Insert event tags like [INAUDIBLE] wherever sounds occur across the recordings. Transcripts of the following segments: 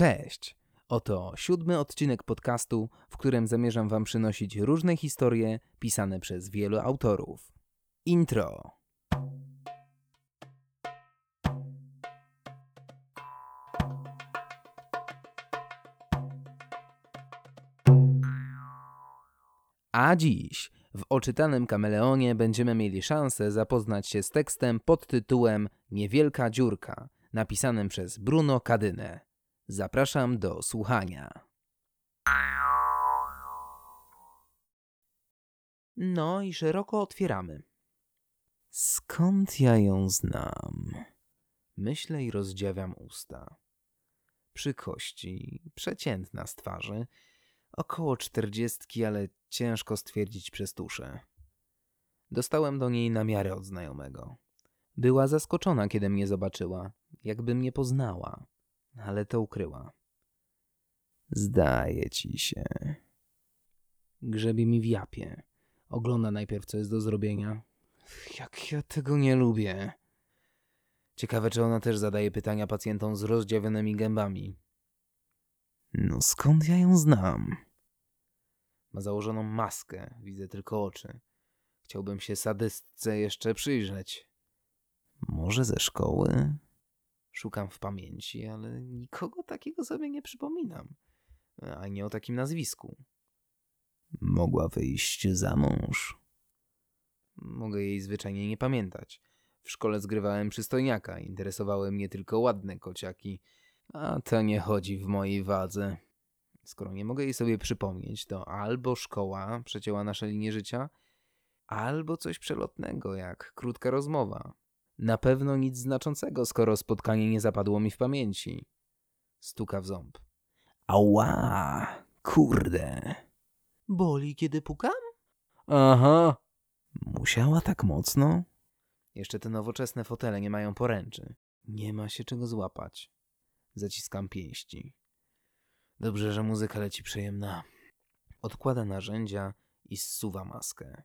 Cześć! Oto siódmy odcinek podcastu, w którym zamierzam Wam przynosić różne historie pisane przez wielu autorów. Intro. A dziś w oczytanym kameleonie będziemy mieli szansę zapoznać się z tekstem pod tytułem Niewielka dziurka, napisanym przez Bruno Kadynę. Zapraszam do słuchania. No i szeroko otwieramy. Skąd ja ją znam? Myślę i rozdziawiam usta. Przy kości, przeciętna z twarzy, około czterdziestki, ale ciężko stwierdzić przez tuszę. Dostałem do niej namiary od znajomego. Była zaskoczona, kiedy mnie zobaczyła, jakby mnie poznała, ale to ukryła. Zdaje ci się. Grzebie mi w japie. Ogląda najpierw, co jest do zrobienia. Jak ja tego nie lubię. Ciekawe, czy ona też zadaje pytania pacjentom z rozdziawionymi gębami. No skąd ja ją znam? Ma założoną maskę, widzę tylko oczy. Chciałbym się sadystce jeszcze przyjrzeć. Może ze szkoły? Szukam w pamięci, ale nikogo takiego sobie nie przypominam. A nie o takim nazwisku. Mogła wyjść za mąż. Mogę jej zwyczajnie nie pamiętać. W szkole zgrywałem przystojniaka, interesowały mnie tylko ładne kociaki, a to nie chodzi w mojej wadze. Skoro nie mogę jej sobie przypomnieć, to albo szkoła przecięła nasze linie życia, albo coś przelotnego, jak krótka rozmowa. Na pewno nic znaczącego, skoro spotkanie nie zapadło mi w pamięci. Stuka w ząb. Ała, kurde. Boli, kiedy pukam? Aha. Musiała tak mocno? Jeszcze te nowoczesne fotele nie mają poręczy. Nie ma się czego złapać. Zaciskam pięści. Dobrze, że muzyka leci przyjemna. Odkłada narzędzia i zsuwa maskę.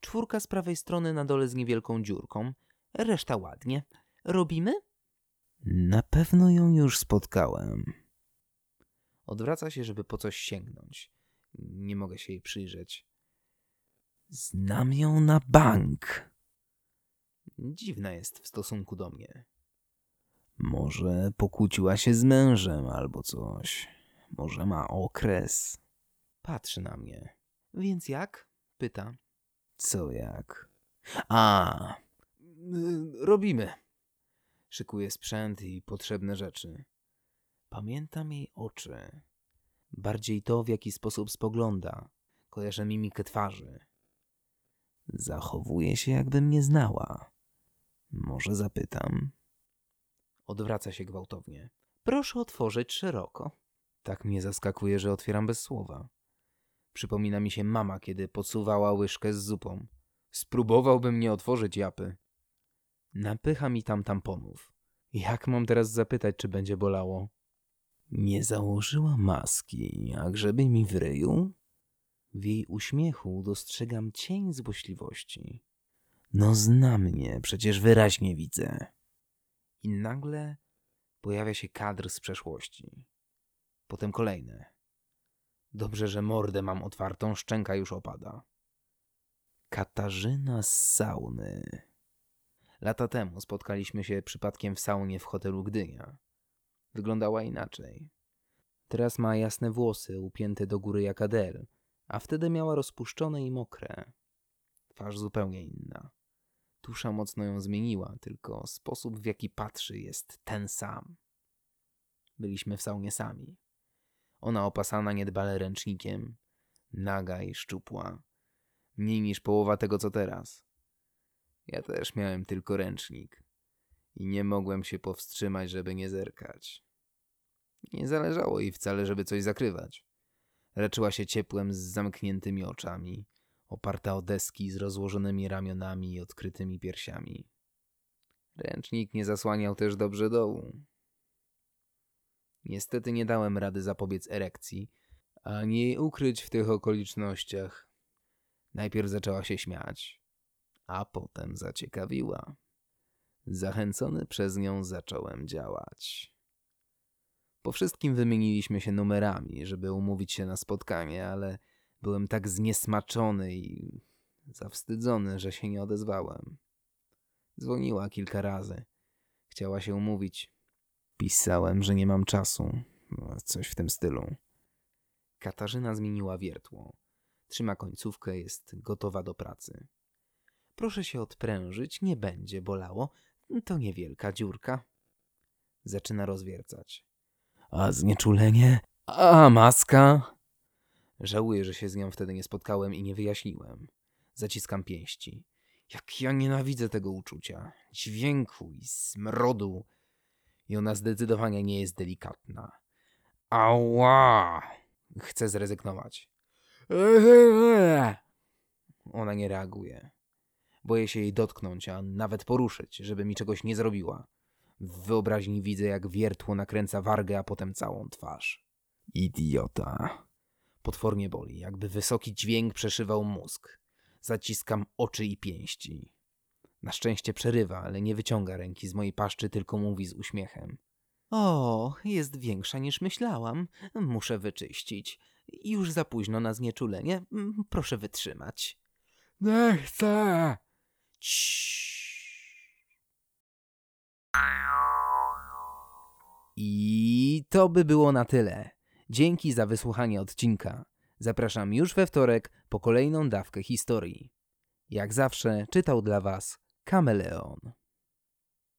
Czwórka z prawej strony na dole z niewielką dziurką, reszta ładnie. Robimy? Na pewno ją już spotkałem. Odwraca się, żeby po coś sięgnąć. Nie mogę się jej przyjrzeć. Znam ją na bank. Dziwna jest w stosunku do mnie. Może pokłóciła się z mężem albo coś. Może ma okres. Patrzy na mnie. Więc jak? Pyta. Co jak? A, robimy. Szykuje sprzęt i potrzebne rzeczy. Pamiętam jej oczy. Bardziej to, w jaki sposób spogląda. Kojarzę mimikę twarzy. Zachowuje się, jakby mnie znała. Może zapytam. Odwraca się gwałtownie. Proszę otworzyć szeroko. Tak mnie zaskakuje, że otwieram bez słowa. Przypomina mi się mama, kiedy podsuwała łyżkę z zupą. Spróbowałbym nie otworzyć japy. Napycha mi tam tamponów. Jak mam teraz zapytać, czy będzie bolało? Nie założyła maski, a grzebie mi w ryju? W jej uśmiechu dostrzegam cień złośliwości. No zna mnie, przecież wyraźnie widzę. I nagle pojawia się kadr z przeszłości. Potem kolejne. Dobrze, że mordę mam otwartą, szczęka już opada. Katarzyna z sauny. Lata temu spotkaliśmy się przypadkiem w saunie w hotelu Gdynia. Wyglądała inaczej. Teraz ma jasne włosy upięte do góry jak Adel, a wtedy miała rozpuszczone i mokre. Twarz zupełnie inna. Tusza mocno ją zmieniła, tylko sposób w jaki patrzy jest ten sam. Byliśmy w saunie sami. Ona opasana niedbale ręcznikiem, naga i szczupła. Mniej niż połowa tego, co teraz. Ja też miałem tylko ręcznik i nie mogłem się powstrzymać, żeby nie zerkać. Nie zależało jej wcale, żeby coś zakrywać. Leczyła się ciepłem z zamkniętymi oczami, oparta o deski z rozłożonymi ramionami i odkrytymi piersiami. Ręcznik nie zasłaniał też dobrze dołu. Niestety nie dałem rady zapobiec erekcji, ani jej ukryć w tych okolicznościach. Najpierw zaczęła się śmiać, a potem zaciekawiła. Zachęcony przez nią zacząłem działać. Po wszystkim wymieniliśmy się numerami, żeby umówić się na spotkanie, ale byłem tak zniesmaczony i zawstydzony, że się nie odezwałem. Dzwoniła kilka razy. Chciała się umówić. Pisałem, że nie mam czasu. No, Coś w tym stylu. Katarzyna zmieniła wiertło. Trzyma końcówkę, jest gotowa do pracy. Proszę się odprężyć, nie będzie bolało. To niewielka dziurka. Zaczyna rozwiercać. A znieczulenie? A maska? Żałuję, że się z nią wtedy nie spotkałem i nie wyjaśniłem. Zaciskam pięści. Jak ja nienawidzę tego uczucia. Dźwięku i smrodu. I ona zdecydowanie nie jest delikatna. Ała! Chcę zrezygnować. [LAUGHS] Ona nie reaguje. Boję się jej dotknąć, a nawet poruszyć, żeby mi czegoś nie zrobiła. W wyobraźni widzę, jak wiertło nakręca wargę, a potem całą twarz. Idiota. Potwornie boli, jakby wysoki dźwięk przeszywał mózg. Zaciskam oczy i pięści. Na szczęście przerywa, ale nie wyciąga ręki z mojej paszczy, tylko mówi z uśmiechem. O, jest większa niż myślałam. Muszę wyczyścić. Już za późno na znieczulenie. Proszę wytrzymać. Nie chcę. I to by było na tyle. Dzięki za wysłuchanie odcinka. Zapraszam już we wtorek po kolejną dawkę historii. Jak zawsze czytał dla Was Kameleon.